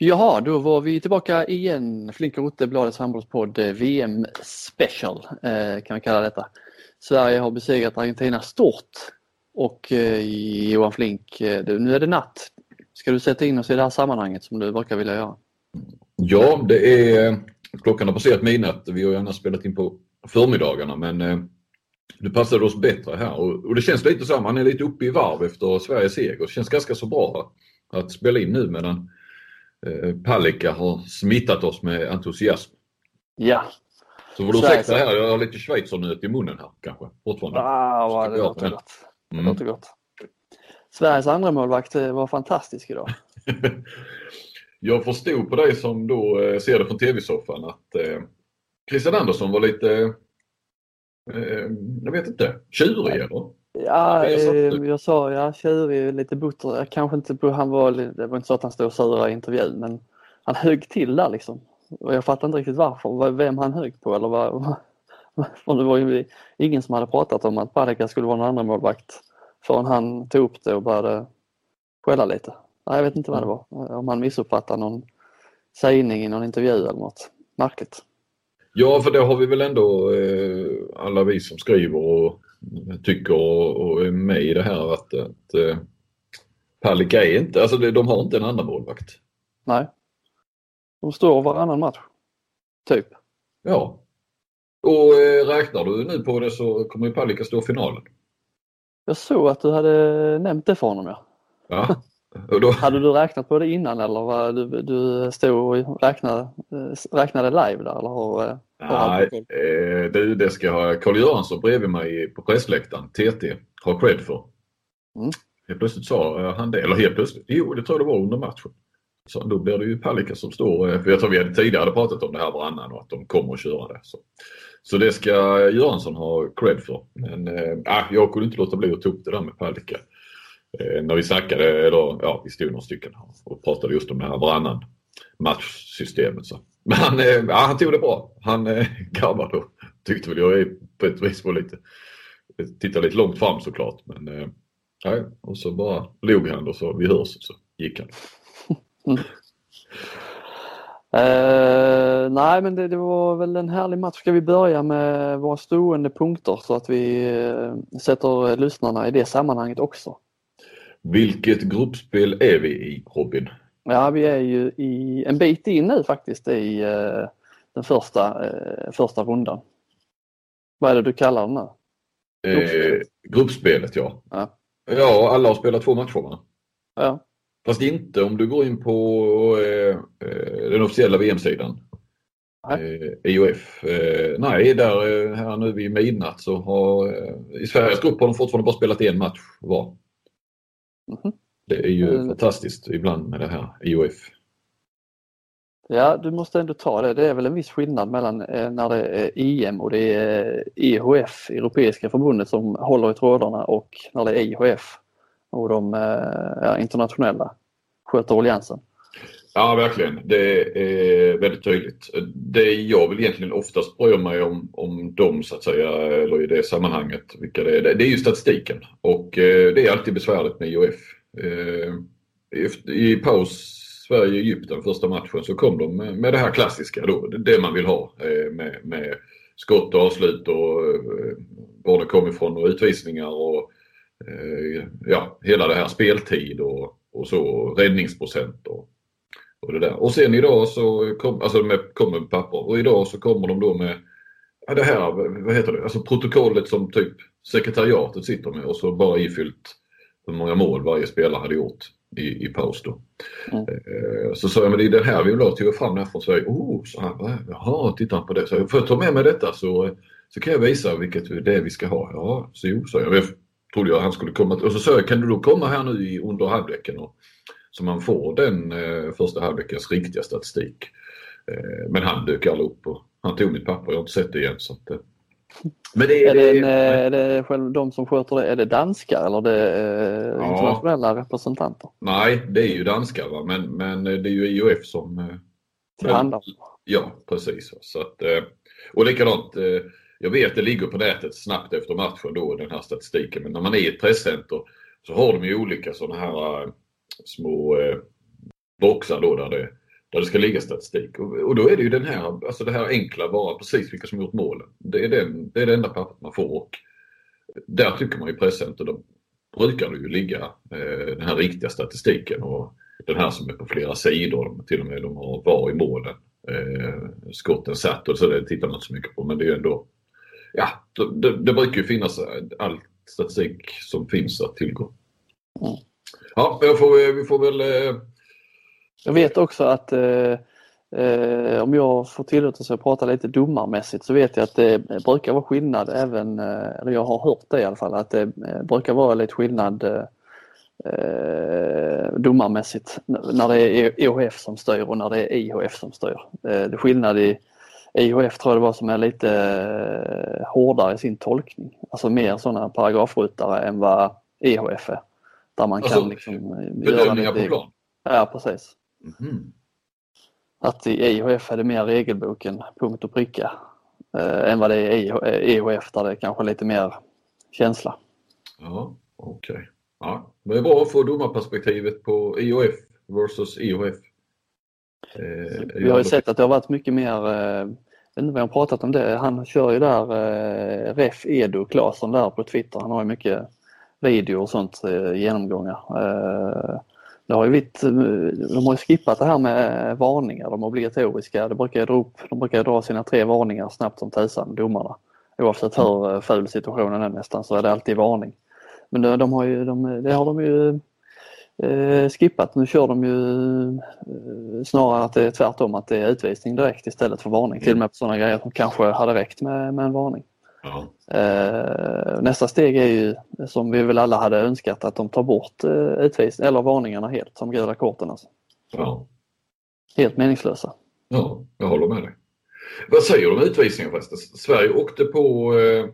Jaha, då var vi tillbaka igen. Flink och Rotte, Bladets handbollspodd, eh, VM special eh, kan vi kalla detta. Sverige har besegrat Argentina stort och eh, Johan Flink, nu är det natt. Ska du sätta in oss i det här sammanhanget som du brukar vilja göra? Ja, det är klockan har passerat midnatt. Vi har gärna spelat in på förmiddagarna men det passade oss bättre här och, det känns lite så, man är lite uppe i varv efter Sveriges seger. Det känns ganska så bra att spela in nu medan Palicka har smittat oss med entusiasm. Ja. Så får du ursäkta här, jag har lite schweizernöt i munnen här kanske fortfarande. Ah, vad det låter gott. Det låter gott. Sveriges andra målvakt eh, var fantastisk idag. jag förstod på dig som då eh, ser det från tv-soffan att eh, Christian Andersson var lite, eh, jag vet inte, tjurig eller? Ja, jag, jag sa ja, tjurig, lite butter. Kanske inte, han var, det var inte så att han stod och surade i intervjun men han högg till där liksom. Och jag fattar inte riktigt varför, vem han högg på eller vad. För det var ju ingen som hade pratat om att Palicka skulle vara en andra målvakt förrän han tog upp det och började skälla lite. Nej, jag vet inte vad det var. Om han missuppfattade någon sägning i någon intervju eller något. Märkligt. Ja, för det har vi väl ändå eh, alla vi som skriver och tycker och, är med i det här att, att eh, Palicka är inte, alltså de har inte en andra målvakt. Nej. De står varannan match. Typ. Ja. Och eh, räknar du nu på det så kommer ju Palicka stå i finalen. Jag såg att du hade nämnt det för honom ja. Ja. Då... Hade du räknat på det innan eller var du, du stod och räknade, eh, räknade live där? Eller har, eh, Nej, eh, det, det ska ha Carl Göransson bredvid mig på pressläktaren, TT, ha cred för. Mm. Helt plötsligt sa han det, eller helt plötsligt, jo det tror jag det var under matchen. Så då blir det ju Palicka som står, eh, för jag tror vi hade tidigare pratat om det här varannan och att de kommer att köra det. Så, så det ska Göransson ha cred för. Men äh, jag kunde inte låta bli att ta upp det där med Palicka. Eh, när vi snackade, eller ja, vi stod några stycken och pratade just om det här varannan matchsystemet. Så. Men han, eh, ja, han tog det bra. Han eh, garvade och tyckte väl jag på ett vis var lite, tittade lite långt fram såklart. Men eh, ja, och så bara log han och så vi hörs och så gick han. Mm. Uh, nej men det, det, var väl en härlig match. Ska vi börja med våra stående punkter så att vi uh, sätter lyssnarna i det sammanhanget också? Vilket gruppspel är vi i Robin? Ja, vi är ju i, en bit in nu faktiskt i uh, den första, uh, första rundan. Vad är det du kallar den nu? Gruppspel. Eh, gruppspelet ja. ja. Ja, alla har spelat två matcher va? Ja. Fast inte om du går in på eh, eh den officiella VM-sidan. Eh, IOF. Eh, nej, där eh, här nu vid midnatt så har i Sveriges grupp har de fortfarande bara spelat en match var. Mm. Det är ju mm. fantastiskt ibland med det här IOF. Ja, du måste ändå ta det. Det är väl en viss skillnad mellan eh, när det är EM och det är EHF, Europeiska förbundet, som håller i trådarna och när det är IHF och de eh, ja, internationella sköter alliansen. Ja, verkligen. Det är väldigt tydligt. Det jag vill egentligen oftast bry mig om, om dem så att säga, eller i det sammanhanget, vilka det är, det är ju statistiken. Och eh, det är alltid besvärligt med IOF. Eh, I paus Sverige-Egypten första matchen så kom de med det här klassiska då, det man vill ha eh, med, med skott och avslut och eh, var det kom ifrån och utvisningar och ja, hela det här speltid och, och så räddningsprocent och och, det där. och sen idag så kom, alltså med, kommer med papper. Och idag så kommer de då med ja, det här, vad heter det, alltså protokollet som typ sekretariatet sitter med och så bara ifyllt hur många mål varje spelare hade gjort i, i paus då. Mm. Eh, så sa jag, men det är den här vi vill ha, tog fram den här från Sverige. Oh, så han, jaha, tittar på det. Så jag, får jag ta med mig detta så, så kan jag visa vilket det är vi ska ha. Ja, så jo, sa jag. jag trodde jag han skulle komma. Och så sa jag, kan du då komma här nu i, under halvleken och så man får den eh, första halvveckans riktiga statistik. Eh, men han dök aldrig upp och han tog mitt papper, jag har inte sett det igen. Så att, eh. Men det, är, det, en, eh, är det själv, de som sköter det, är det danskar eller det ja. internationella representanter? Nej, det är ju danskar va? Men, men det är ju IOF som... Förhandlar? Ja, precis. Så att, och likadant, jag vet det ligger på nätet snabbt efter matchen då den här statistiken men när man är i ett presscenter så har de ju olika sådana här små eh, boxar då där det där det ska ligga statistik. Och, och, då är det ju den här, alltså det här enkla bara precis vilka som gjort målen. Det är, den, det är det enda pappret man får och där tycker man ju presscenter, då brukar det ju ligga eh, den här riktiga statistiken och den här som är på flera sidor, till och med de har VAR i målen. Eh, skotten satt och så det tittar man inte så mycket på men det är ju ändå, ja det, det brukar ju finnas all statistik som finns att tillgå. Mm. Ja, jag får, vi får väl eh, jag vet också att eh, eh, om jag får tillåtelse att prata lite domarmässigt så vet jag att det brukar vara skillnad även, eh, eller jag har hört det i alla fall, att det eh, brukar vara lite skillnad eh, domarmässigt när det är EHF som styr och när det är IHF som styr. Det är skillnad i IHF tror jag det var som är lite hårdare i sin tolkning, alltså mer sådana paragrafryttare än vad IHF är. Där man alltså, kan liksom bedömningar på plan? Ja precis. Mm. Att i EHF är det mer regelboken punkt och pricka eh, än vad det är i EHF där det är kanske lite mer känsla. Ja, okej. Okay. Ja, det är bra att få domarperspektivet på IHF versus EHF. Eh, Vi har ju sett att det har varit mycket mer, eh, jag vet inte vad jag har pratat om det, han kör ju där eh, Ref Edo Claesson där på Twitter. Han har ju mycket video och sånt eh, genomgångar. Eh, det har ju vitt, de har ju skippat det här med varningar, de obligatoriska. Det brukar dra upp, de brukar dra sina tre varningar snabbt som tusan, domarna. Oavsett hur eh, ful situationen är nästan så är det alltid varning. Men de, de har ju, de, det har de ju eh, skippat. Nu kör de ju eh, snarare att det är tvärtom, att det är utvisning direkt istället för varning. Till och med på sådana grejer som kanske hade räckt med, med en varning. Ja. Eh, nästa steg är ju som vi väl alla hade önskat att de tar bort eh, utvisning eller varningarna helt som gula korten. Alltså. Ja. Helt meningslösa. Ja, jag håller med dig. Vad säger du om utvisningar förresten? Sverige åkte på, eh,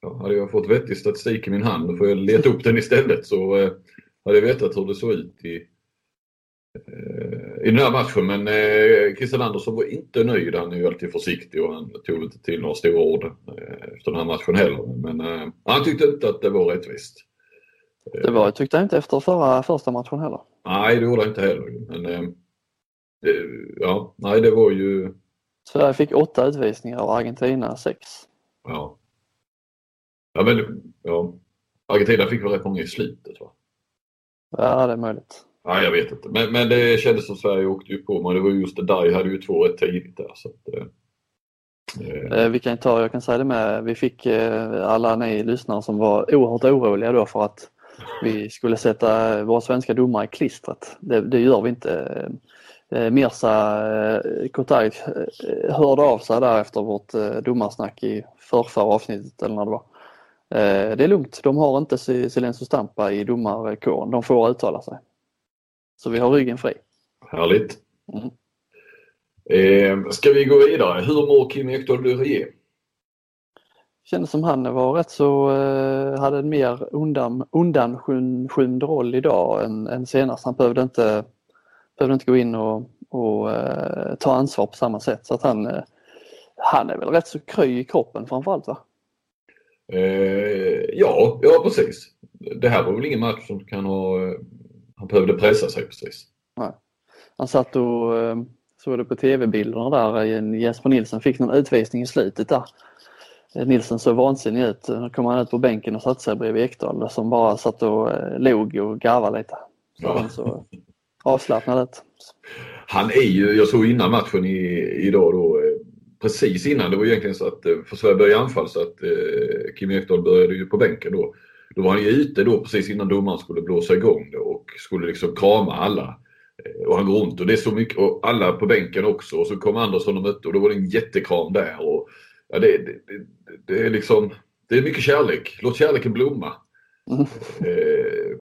ja, hade jag fått vettig statistik i min hand, då får jag leta upp den istället så hade jag vetat hur det såg ut i i den här matchen. Men eh, Christian Andersson var inte nöjd. Han är ju alltid försiktig och han tog inte till några stora ord eh, efter den här matchen heller. Men eh, han tyckte inte att det var rättvist. Det var, tyckte jag inte efter förra, första matchen heller. Nej, det gjorde jag inte heller. Men eh, ja, nej det var ju... Sverige fick åtta utvisningar och Argentina sex. Ja. Ja men ja. Argentina fick väl rätt många i slutet va? Ja, det är möjligt. Ja, jag vet inte. Men, men det kändes som Sverige åkte ju på men det var just det där, hade ju två rätt tidigt där. Så att, eh. eh. eh vi kan ta, jag kan säga det med, vi fick eh, alla ni lyssnare som var oerhört oroliga då för att vi skulle sätta våra svenska domare i klistret. Det, det gör vi inte. Mirza Kotay hörde av sig där efter vårt domarsnack i förrförra avsnittet eller när det var. Det är lugnt, de har inte Silencio Stampa i domarkåren, de får uttala sig. Så vi har ryggen fri. Härligt. Mm. Eh, ska vi gå vidare? Hur mår Kim Ekdahl Durie? Kändes som han var rätt så, eh, hade en mer undan, undanskymd roll idag än, än senast. Han behövde inte, behövde inte gå in och, och eh, ta ansvar på samma sätt. Så att han, eh, han är väl rätt så kry i kroppen framförallt va? Eh, ja, ja precis. Det här var väl ingen match som kan ha han behövde pressa sig precis. Nej. Han satt och eh, såg det på tv-bilderna där. Jesper Nilsson fick någon utvisning i slutet där. Eh, Nilsson såg vansinnig ut. Då kom han ut på bänken och satte sig bredvid Ekdal som bara satt och eh, log och garvade lite. Så ja. han så avslappnad ut. Han är ju, jag såg innan matchen i, idag då, precis innan, det var egentligen så att för Sverige började anfall så att eh, Kim Ekdahl började ju på bänken då. Då var han ju ute då precis innan domaren skulle blåsa igång det och skulle liksom krama alla. Eh, och han går runt och det är så mycket, och alla på bänken också. Och så kom Andersson och mötte och då var det en jättekram där. Och, ja, det, det, det, är liksom, det är mycket kärlek. Låt kärleken blomma. Mm. Eh,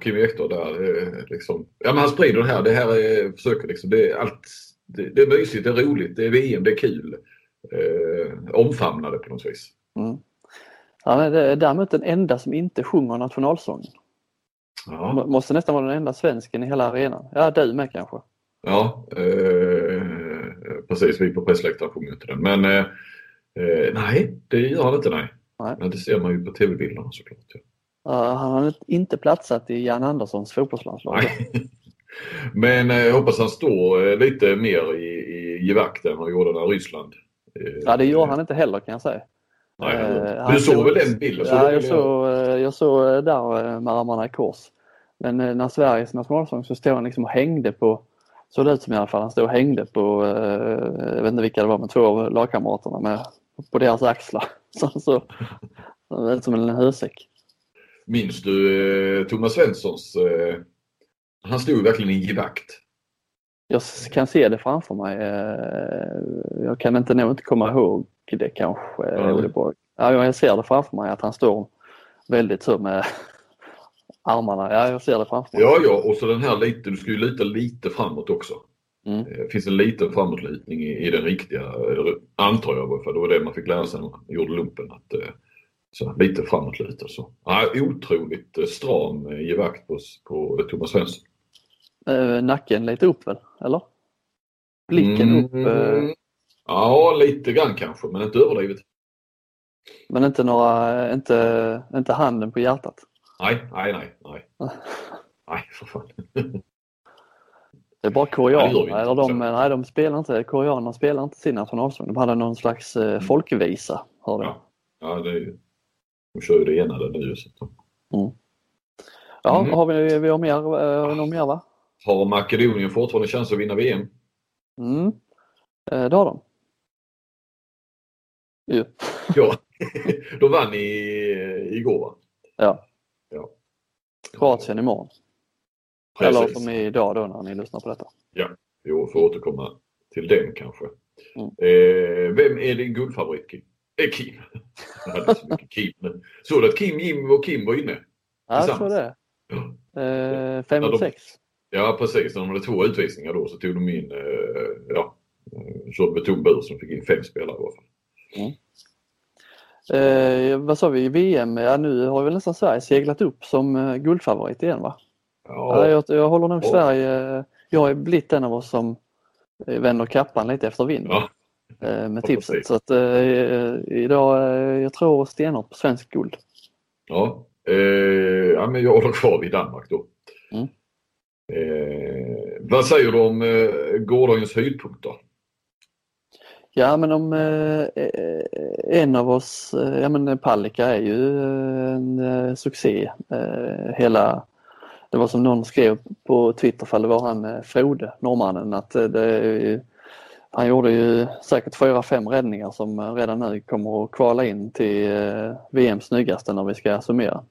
Kim Ekdahl där. Eh, liksom. Ja men han sprider det här. Det här är, försöker liksom, det är allt. Det, det, är mysigt, det är roligt, det är VM, det är kul. Eh, omfamna det på något vis. Mm. Han är däremot den enda som inte sjunger nationalsången. Ja. Måste nästan vara den enda svensken i hela arenan. Ja, du med kanske? Ja, eh, precis. Vi på pressläktaren sjunger inte den. Men eh, eh, nej, det gör han inte nej. nej. Men det ser man ju på tv-bilderna såklart. Ja. Uh, han har inte platsat i Jan Anderssons fotbollslandslag. Nej. Men eh, jag hoppas han står eh, lite mer i, i givakt än han gjorde när Ryssland. Ja, det gjorde han inte heller kan jag säga. Nej, eh, du såg väl den bilden? Så ja, jag såg, jag såg där med armarna i kors. Men när Sveriges nationalsång så stod han liksom och hängde på, såg det ut som i alla fall, han stod och hängde på, jag vet inte vilka det var, med två av lagkamraterna med, på deras axlar. Så, så, som en hösäck. Minns du eh, Thomas Svenssons? Eh, han stod verkligen i givakt. Jag kan se det framför mig. Eh, jag kan inte nog inte komma ihåg det kanske, mm. Ja, jag ser det framför mig att han står väldigt så med armarna. Ja, jag ser det framför mig. Ja, ja, och så den här lite, du ska ju lita lite framåt också. Mm. Det finns en liten framåtlutning i, i den riktiga, antar jag, för det var det man fick lära sig när man gjorde lumpen. Att, så lite framåtlutad så. Ja, otroligt eh, stram eh, givakt på, på Thomas Svensson. Äh, nacken lite upp väl, eller? Blicken mm, upp? Äh... Ja, lite grann kanske, men inte överdrivet. Men inte några, inte, inte handen på hjärtat? Nej, nej, nej. Nej, nej för fan. Det är bara koreanerna, eller de, nej de spelar inte, koreanerna spelar inte sin nationalsång. De hade någon slags eh, folkvisa, hörde jag. Ja, ja det är ju de kör ju det ena eller nu. Så. Mm. Ja, mm. har vi, vi har mer, eh, något mer va? Har Makedonien fortfarande chans att vinna VM? Mm, eh, det har de. Jo. ja, de vann i, igår va? Ja. ja. Kroatien imorgon. Precis. Eller som idag då när ni lyssnar på detta. Ja, vi får återkomma till den kanske. Mm. Eh, vem är din guldfavorit Kim? Eh, Kim. Jag hade så mycket Kim. Men såg du att Kim, Jim och Kim var inne? Ja, jag såg det. Eh, fem och sex. Ja precis, när de hade två utvisningar då så tog de in, eh, ja, körde med tom bur som fick in fem spelare i alla fall. Mm. Eh, vad sa vi, VM, ja nu har väl nästan Sverige seglat upp som eh, guldfavorit igen va? Ja. ja jag, jag håller nog ja. Sverige, jag har blivit en av oss som eh, vänder kappan lite efter vind. Ja. Eh, med tipset. Så att eh, idag, eh, jag tror stenhårt på svensk guld. Ja, eh, ja men jag håller kvar vid Danmark då. Mm. Eh, vad säger du om eh, gårdagens höjdpunkter? Ja men om eh, en av oss, ja men Palicka är ju en succé. hela, det var som någon skrev på Twitter, fall det var han Frode, norrmannen, att det han gjorde ju säkert fyra, fem räddningar som redan nu kommer att kvala in till eh, VMs snyggaste när vi ska summera.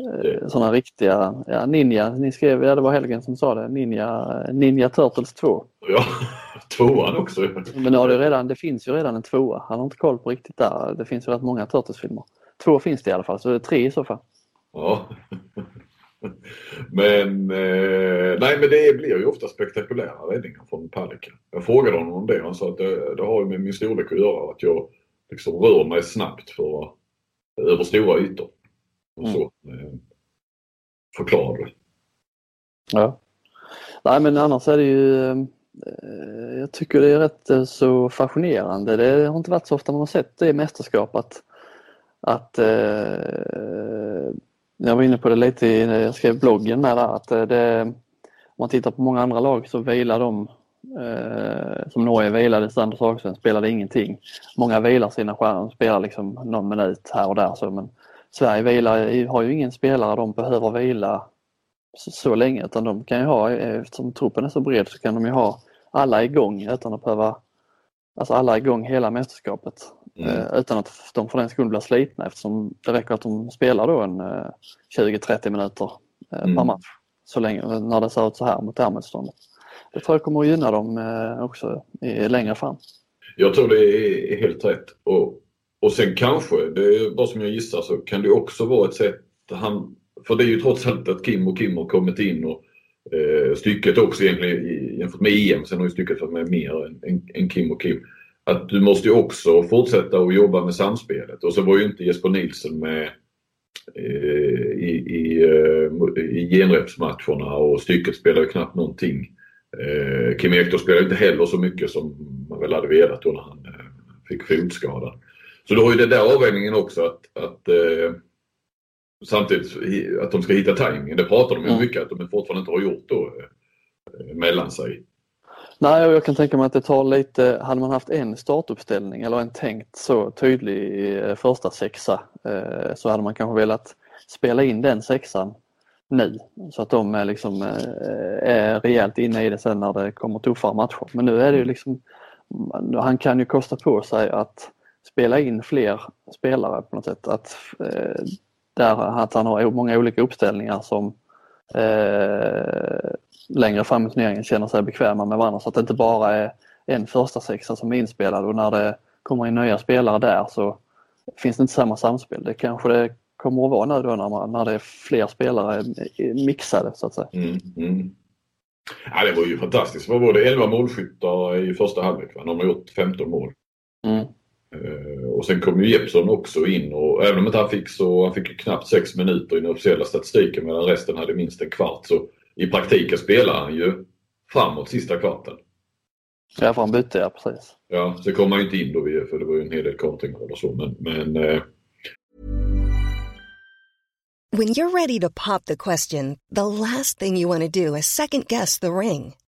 Eh, sådana riktiga, ja Ninja, ni skrev, ja det var Helgen som sa det, Ninja, Ninja Turtles 2. Ja, tvåan också. Men ja, det, redan, det finns ju redan en tvåa, han har inte koll på riktigt där. Det finns ju rätt många Turtles-filmer. Två finns det i alla fall, så det är tre i så fall. Ja. Men, eh, nej, men det blir ju ofta spektakulära räddningar från Palicka. Jag frågade honom om det han sa att det, det har med min storlek att göra. Att jag liksom rör mig snabbt för, över stora ytor. Och så mm. eh, förklarade Ja. Nej men annars är det ju eh, Eh, jag tycker det är rätt eh, så fascinerande. Det har inte varit så ofta man har sett det mästerskapet att, att eh, jag var inne på det lite när jag skrev bloggen med där, att eh, det, om man tittar på många andra lag så vilar de eh, som Norge vilade, Sanders Hagström spelade ingenting. Många vilar sina stjärnor, spelar liksom någon minut här och där så men Sverige vilar, har ju ingen spelare de behöver vila så, så länge utan de kan ju ha, eftersom truppen är så bred så kan de ju ha alla igång utan att behöva Alltså alla igång hela mästerskapet mm. eh, utan att de för den skull blir slitna eftersom det räcker att de spelar då en eh, 20-30 minuter eh, mm. per match. Så länge, när det ser ut så här mot det här motståndet. Det tror jag kommer att gynna dem eh, också i, längre fram. Jag tror det är helt rätt. Och, och sen kanske, det är bara som jag gissar, så kan det också vara ett sätt han, för det är ju trots allt att Kim och Kim har kommit in och eh, stycket också egentligen jämfört med EM. Sen har ju stycket varit med mer än, än, än Kim och Kim. Att du måste ju också fortsätta att jobba med samspelet. Och så var ju inte Jesper Nilsson med eh, i, i, eh, i genrepsmatcherna och stycket spelade knappt någonting. Eh, Kim Ekdahl spelade inte heller så mycket som man väl hade velat då när han eh, fick fotskada. Så du har ju den där avvägningen också att, att eh, samtidigt att de ska hitta timingen. Det pratar de ju Mm. mycket att de fortfarande inte har gjort då eh, mellan sig. Nej, och jag kan tänka mig att det tar lite, hade man haft en startuppställning eller en tänkt så tydlig eh, första sexa eh, så hade man kanske velat spela in den sexan nu så att de är, liksom, är rejält inne i det sen när det kommer tuffare matcher. Men nu är det ju liksom, han kan ju kosta på sig att spela in fler spelare på något sätt. Att, där att han har många olika uppställningar som eh, längre fram i turneringen känner sig bekväma med varandra så att det inte bara är en första sexa som är inspelad och när det kommer in nya spelare där så finns det inte samma samspel. Det kanske det kommer att vara nu då när, man, när det är fler spelare mixade så att säga. Mm, mm. Ja, det var ju fantastiskt. Vad var det? 11 målskyttar i första halvlek. va? De har gjort 15 mål. Mm. Och sen kom ju Jeppsson också in och även om inte han fick så, han fick ju knappt sex minuter i den officiella statistiken medan resten hade minst en kvart. Så i praktiken spelar han ju framåt sista kvarten. Ja, för han bytte ja, precis. Ja, så kom han ju inte in då för det var ju en hel del kontringar och så men, men eh, When you're ready to pop the question, the last thing you want to do is second guess the ring.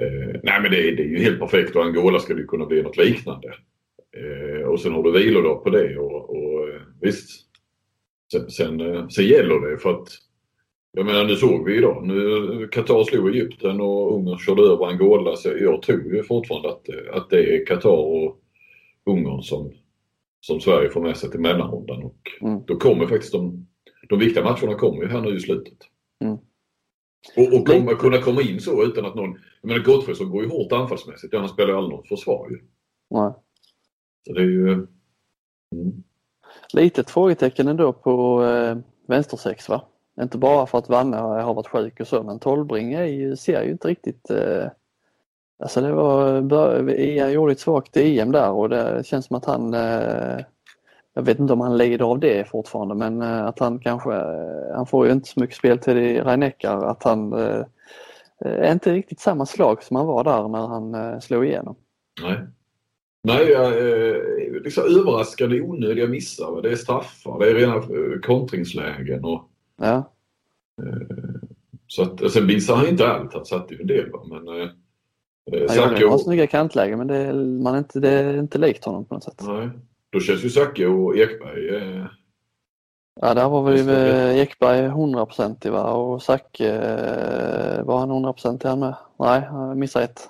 Eh, nej men det, är- det är ju helt perfekt och Angola ska det ju kunna bli något liknande. Eh, och sen har du vilodag på det och, och eh, visst. Sen, sen, eh, sen gäller det för att jag menar nu såg vi idag. Nu Qatar slog Egypten och Ungern körde över Angola. Så jag tror ju fortfarande att, eh, att det är Qatar och Ungern som, som Sverige får med sig till mellanrundan. Och Mm. då kommer faktiskt de, de viktiga matcherna kommer ju här nu i slutet. Mm. Och, och komma, kunna komma in så utan att någon... Jag menar Gottfridsson går ju hårt anfallsmässigt. Han spelar ju aldrig något försvar ju. Nej. Så det är ju... Mm. Litet frågetecken ändå på eh, vänstersex va? Inte bara för att Vanne har varit sjuk och så men Tolbring ser ju inte riktigt eh, Alltså det var, han gjorde ett svagt EM där och det känns som att han eh, Jag vet inte om han lider av det fortfarande men eh, att han kanske eh, Han får ju inte så mycket spel till i Rhein-Neckar att han eh, inte riktigt samma slag som han var där när han eh, slog igenom. Nej. Nej, jag, eh, liksom överraskande onödiga missar. Det är straffar, det är rena eh, kontringslägen. Och, Ja, så att, sen missar han inte allt. Han satte ju en del. Va? Men eh, eh, han några och, snygga kantlägen men det är, man är inte, det är inte likt honom på något sätt. nej, Då känns ju Zacke och Ekberg eh, Ja, där var väl eh, Ekberg 100% va och Zacke eh, var han 100% han med? Nej, han missade ett.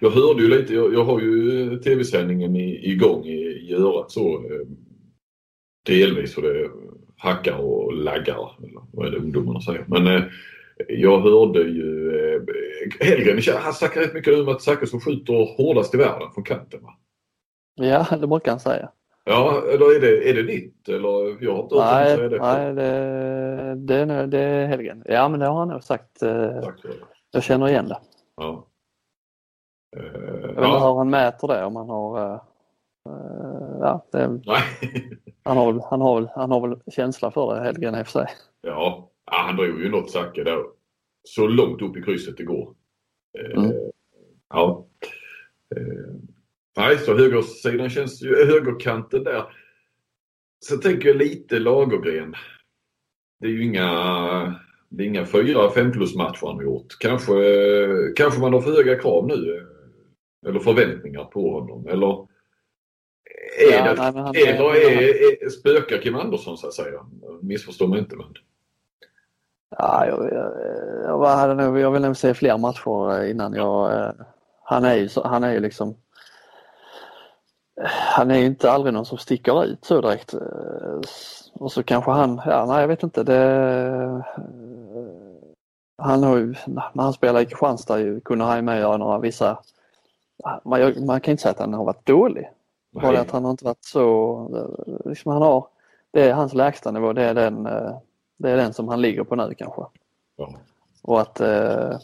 Jag hörde ju lite, jag, jag har ju tv-sändningen igång i, i örat så. Eh, delvis för det hackar och laggar. Eller vad är det ungdomarna säger. Men eh, jag hörde ju eh, Hellgren, han snackar rätt mycket om att Zachrisson skjuter hårdast i världen från kanten. Va? Ja, det brukar han säga. Ja, eller är det, är det nytt? Eller jag har inte hört Nej, säga det. nej det, det, är nog- det är Helgen. Ja, men det har han nog sagt. eh, Tack det. Jag känner igen det. Ja. Eh, Jag vet inte ja. hur han mäter det om han har eh, eh, Ja, det, han, har han, har han har väl känsla för det, Helgen i och för sig. Ja, ja han drog ju något Zacke där. Så långt upp i krysset det går. Eh, Mm. Ja. Nej, så högersidan känns ju, högerkanten där. Sen tänker jag lite Lagergren. Det är ju inga, det är inga fyra fem plus matcher han har gjort. Kanske, kanske man har för höga krav nu. Eller förväntningar på honom. Eller är Ja, det, nej, han- eller är, är, spökar Kim Andersson så att säga? Missförstå mig inte men. Ja, jag, jag, jag, hade nog, jag vill nog se fler matcher innan jag... eh, Han är ju, han är ju liksom... Han är ju inte aldrig någon som sticker ut så direkt. Eh, Och så kanske han, ja nej jag vet inte. Det, eh, han har ju, när han spelar i Kristianstad ju, kunde han ju med göra några vissa... Man, man kan inte säga att han har varit dålig. Bara att han har inte varit så... eh, Liksom han har, det är hans lägsta nivå, det är den, det är den som han ligger på nu kanske. Ja. Och att eh,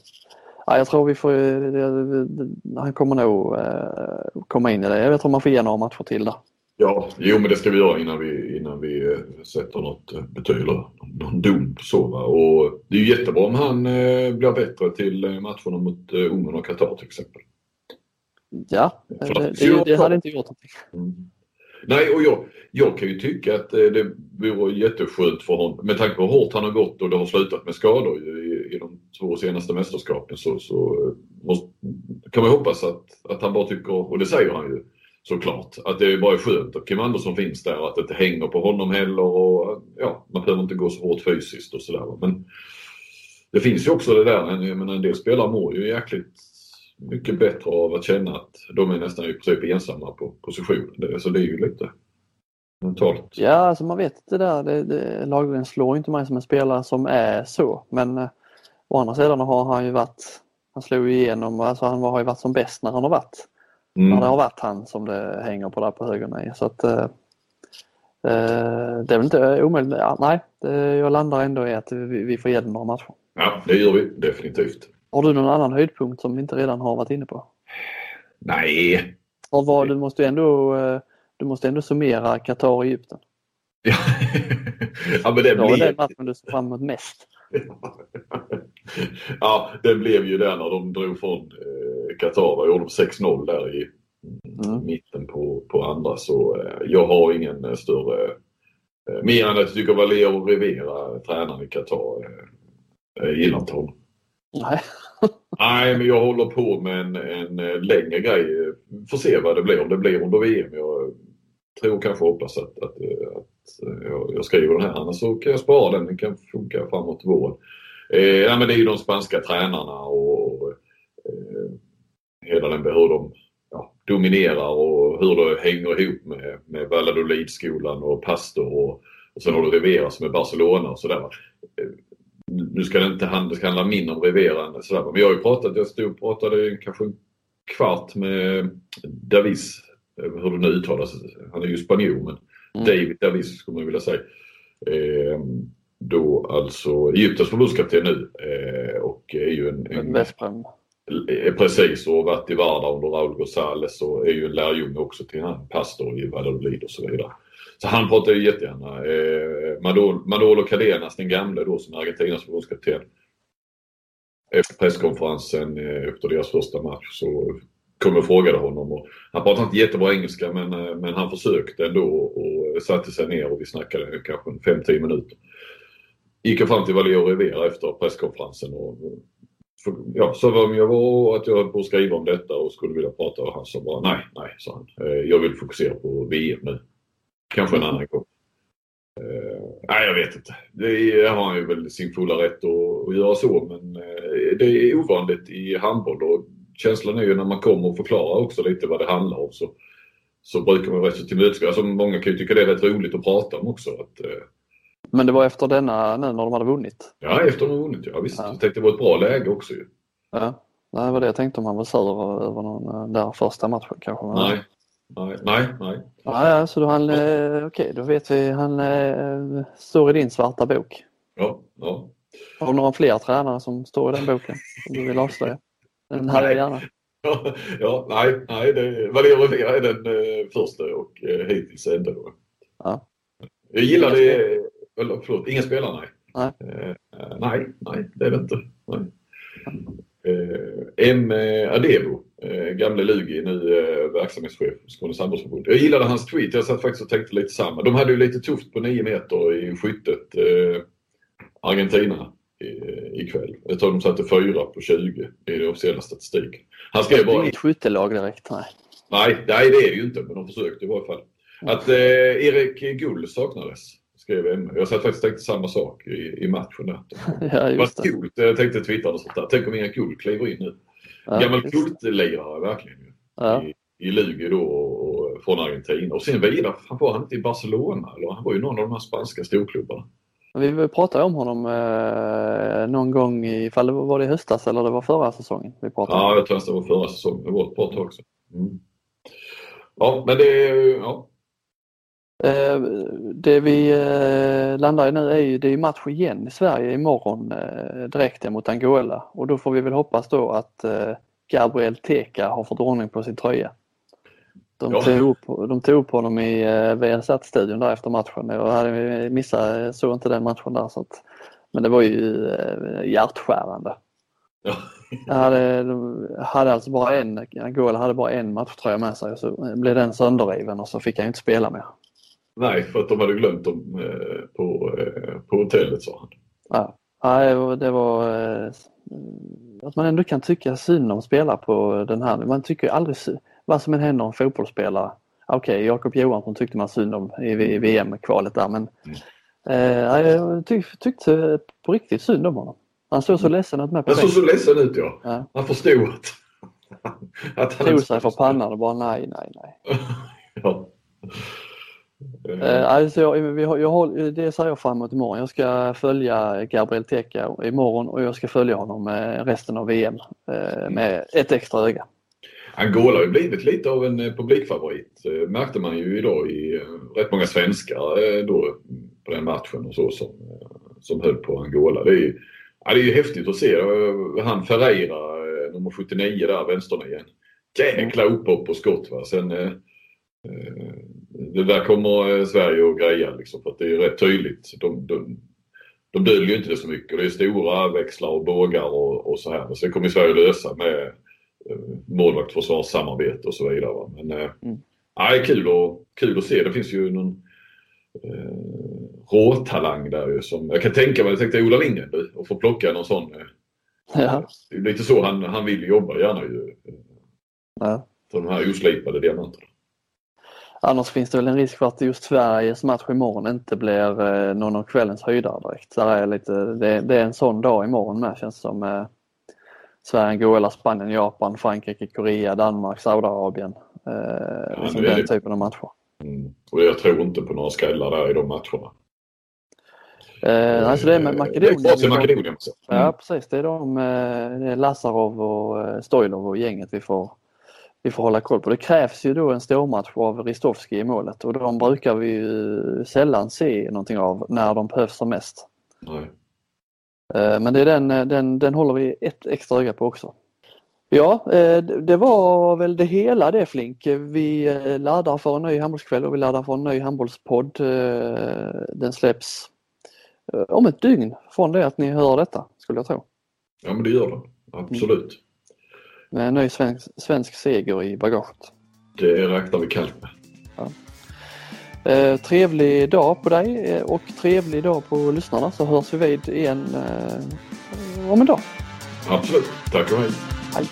ja, jag tror vi får, han kommer nog eh, komma in i det. Jag tror man får ge några matcher till där. Ja, jo men det ska vi göra innan vi, innan vi eh, sätter något eh, betyg eller någon dom så. Va? Och det är ju jättebra om han eh, blir bättre till eh, matcherna mot eh, Ungern och Qatar till exempel. Ja, det, det, det hade inte gjort någonting. Mm. Nej, och jag, jag kan ju tycka att eh, det vore jätteskönt för honom med tanke på hur hårt han har gått och det har slutat med skador två senaste mästerskapen så, så eh, måste, kan man hoppas att, att han bara tycker, och det säger han ju såklart, att det bara är skönt att Kim Andersson finns där, att det inte hänger på honom heller och ja, man behöver inte gå så hårt fysiskt och sådär. Men det finns ju också det där, jag menar en del spelare mår ju jäkligt mycket bättre av att känna att de är nästan i princip ensamma på positionen. Så det är ju lite mentalt. Ja, alltså man vet det där. Det, det, Lagergren slår inte mig som en spelare som är så. Men eh, å andra sidan har han ju varit, han slog igenom, alltså han har ju varit som bäst när han har varit. Mm. När det har varit han som det hänger på där på höger Så att eh, eh, det är väl inte omöjligt. Ja, nej, det, jag landar ändå i att vi, vi får ge den några matcher. Ja, det gör vi definitivt. Har du någon annan höjdpunkt som vi inte redan har varit inne på? Nej. Och vad, du måste ändå eh, du måste ändå summera Qatar och Egypten. ja, men det blev... den matchen du ser fram emot mest. ja, det blev ju där när de drog från eh, Qatar. och gjorde 6-0 där i mm. mitten på, på andra. Så eh, jag har ingen eh, större... Mer än att jag tycker Valero Rivera, tränaren i Qatar, jag gillar inte honom. Nej. Nej, men jag håller på med en, en längre grej. Får se vad det blir, om det blir under VM. Jag tror kanske hoppas att, att, att jag, jag skriver den här, annars så kan jag spara den. Den kan funka framåt våren. Eh, ja, men det är ju de spanska tränarna och, eh, hela den, hur de ja, dominerar och hur det hänger ihop med, med Valladolid-skolan och Pastor och, och sen har du Rivera som är Barcelona och sådär nu ska det inte handla, det ska handla mindre om Rivera än sådär. Men jag har ju pratat, jag stod och pratade kanske en kvart med Davis, hur det nu uttalas. Han är ju spanjor men mm. David Davis skulle man vilja säga. Eh, då alltså Egyptens förbundskapten nu eh, och är ju en... en Westbrem. Precis och varit i Varda under Raúl González och är ju en lärjunge också till han pastor i Valladolid och så vidare. Så han pratar ju jättegärna. Eh, Manolo, Manolo Cadenas, den gamle då som är Argentinas förbundskapten. Efter presskonferensen eh, efter deras första match så kom och frågade honom. Och han pratade inte jättebra engelska men, eh, men han försökte ändå och satte sig ner och vi snackade kanske 5-10 minuter. Gick jag fram till Valero Rivera efter presskonferensen och ja, sa vem jag var och att jag höll på att skriva om detta och skulle vilja prata och han sa bara nej, nej, sa han. Eh, jag vill fokusera på VM nu. Kanske en annan gång. Uh, nej, jag vet inte. Det har han ju väl sin fulla rätt att, att göra så men uh, det är ovanligt i handboll och känslan är ju när man kommer och förklarar också lite vad det handlar om så, så brukar man rätt så tillmötesgå. Alltså, många kan ju tycka det är rätt roligt att prata om också. Att, uh, men det var efter denna nu när de hade vunnit? Ja, efter de hade vunnit. Ja, visst. Ja. Jag tänkte det var ett bra läge också ju. Ja, det var det jag tänkte om han var sur över någon där första matchen kanske. Nej, Nej, nej. nej. Ja, så då han, eh, okej, då vet vi. Han eh, står i din svarta bok. Ja, ja. Har du några fler tränare som står i den boken som du vill avslöja? Den hade jag gärna. Ja, ja, nej, nej det, Valero Rivera är den eh, första och eh, hittills enda. Ja. Jag gillar det, eller förlåt, inga spelare nej. Nej. Eh, nej, nej, det är det inte. Nej. Eh, M. Adebo eh, gamle Lugi, nu eh, verksamhetschef på Skånes handbollsförbund. Jag gillade hans tweet. Jag satt faktiskt och tänkte lite samma. De hade ju lite tufft på 9 meter i skyttet. Eh, Argentina ikväll. Jag tror de satte 4 på 20 i den officiella statistiken. Han skrev bara... Det är inget skyttelag direkt, nej. Nej, nej det är det ju inte, men de försökte i varje fall. Att eh, Erik Gull saknades skrev Emma. Jag satt faktiskt tänkte samma sak i, i matchen där. ja, Vad coolt. Jag tänkte twittra och sånt där. Tänk om Inga Gull kliver in nu. Ja, Gammal kultlirare verkligen. Ja. I, i Lugi då och, och, från Argentina. Och sen vidare, han var han inte i Barcelona? Eller han var ju någon av de här spanska storklubbarna. Vi pratade om honom eh, någon gång, ifall det var det i höstas eller det var förra säsongen. Vi pratade ja, jag tror att det var förra säsongen. Det var ett bra tag sedan. Mm. Ja, men det, ja, det vi eh, landar i nu är ju, det är match igen i Sverige imorgon eh, direkt mot Angola och då får vi väl hoppas då att Gabriel Teka har fått ordning på sin tröja. De, ja. tog, upp, de tog upp honom i VSAT-studion där efter matchen. Jag hade missat, såg inte den matchen där. Så att, men det var ju hjärtskärande. Ja. Jag hade, hade alltså bara en, Angola hade bara en matchtröja med sig och så blev den sönderriven och så fick han inte spela mer. Nej, för att de hade glömt dem eh, på, eh, på hotellet sa han. Ja, ja det var eh, att man ändå kan tycka synd om spelare på den här. Man tycker aldrig vad som än händer om fotbollsspelare. Okej, okay, Jakob Johansson tyckte man synd om i, VM-kvalet där men mm. eh, jag tyck, tyckte på riktigt synd om honom. Han såg så mm. ledsen ut med på Han såg så ledsen ut ja. ja. Han förstod att, att han tog sig för pannan och bara nej, nej, nej. ja. Eh, alltså jag, vi har, jag håller, det ser jag fram emot imorgon. Jag ska följa Gabriel Teka imorgon och jag ska följa honom resten av VM eh, med ett extra öga. Angola har ju blivit lite av en eh, publikfavorit. märkte man ju idag i rätt många svenskar då på den matchen och så som, som höll på Angola. Det är ju, ja, det är ju häftigt att se. Han Ferreira, nummer 79 där, vänsternian. Jäkla upphopp och skott. Va? Sen, det där kommer eh, Sverige att greja liksom, för att det är rätt tydligt. De, de, de döljer inte det så mycket. Det är stora växlar och bågar och, och så här. Men sen kommer Sverige lösa med eh, målvakt, försvarssamarbete och så vidare. Va? Men eh, mm. ja, kul, och, kul att se. Det finns ju någon eh, råtalang där ju som, jag kan tänka mig, jag tänkte Ola Lindgren och få plocka någon sån. Eh, ja. Lite så han, han vill jobba gärna ju. Ja. de här oslipade diamanterna. Annars finns det väl en risk för att just Sveriges match imorgon inte blir eh, någon av kvällens höjdare direkt. Så är lite, det, det, är en sån dag imorgon med känns det som. Eh, Sverige, Angola, Spanien, Japan, Frankrike, Korea, Danmark, Saudiarabien. Eh, ja, liksom den typen av matcher. Mm. Och jag tror inte på några skrällar där i de matcherna. Eh, alltså det är med Makedonien. Det är Makedonien. Mm. Ja precis, det är de, det är Lazarov och Stoilov och gänget vi får vi får hålla koll på. Det krävs ju då en stormatch av Ristovski i målet och de brukar vi ju sällan se någonting av när de behövs som mest. Nej. Eh, men det är den, den, den håller vi ett extra öga på också. Ja, eh, det var väl det hela det Flink. Vi eh, laddar för en ny handbollskväll och vi laddar för en ny handbollspodd. Den släpps om ett dygn från det att ni hör detta, skulle jag tro. Ja men det gör den, absolut. Med en ny svensk, svensk seger i bagaget. Det räknar vi kallt med. Ja. Eh, trevlig dag på dig eh, och trevlig dag på lyssnarna så hörs vi vid igen eh, om en dag. Absolut. Tack och hej. Hej.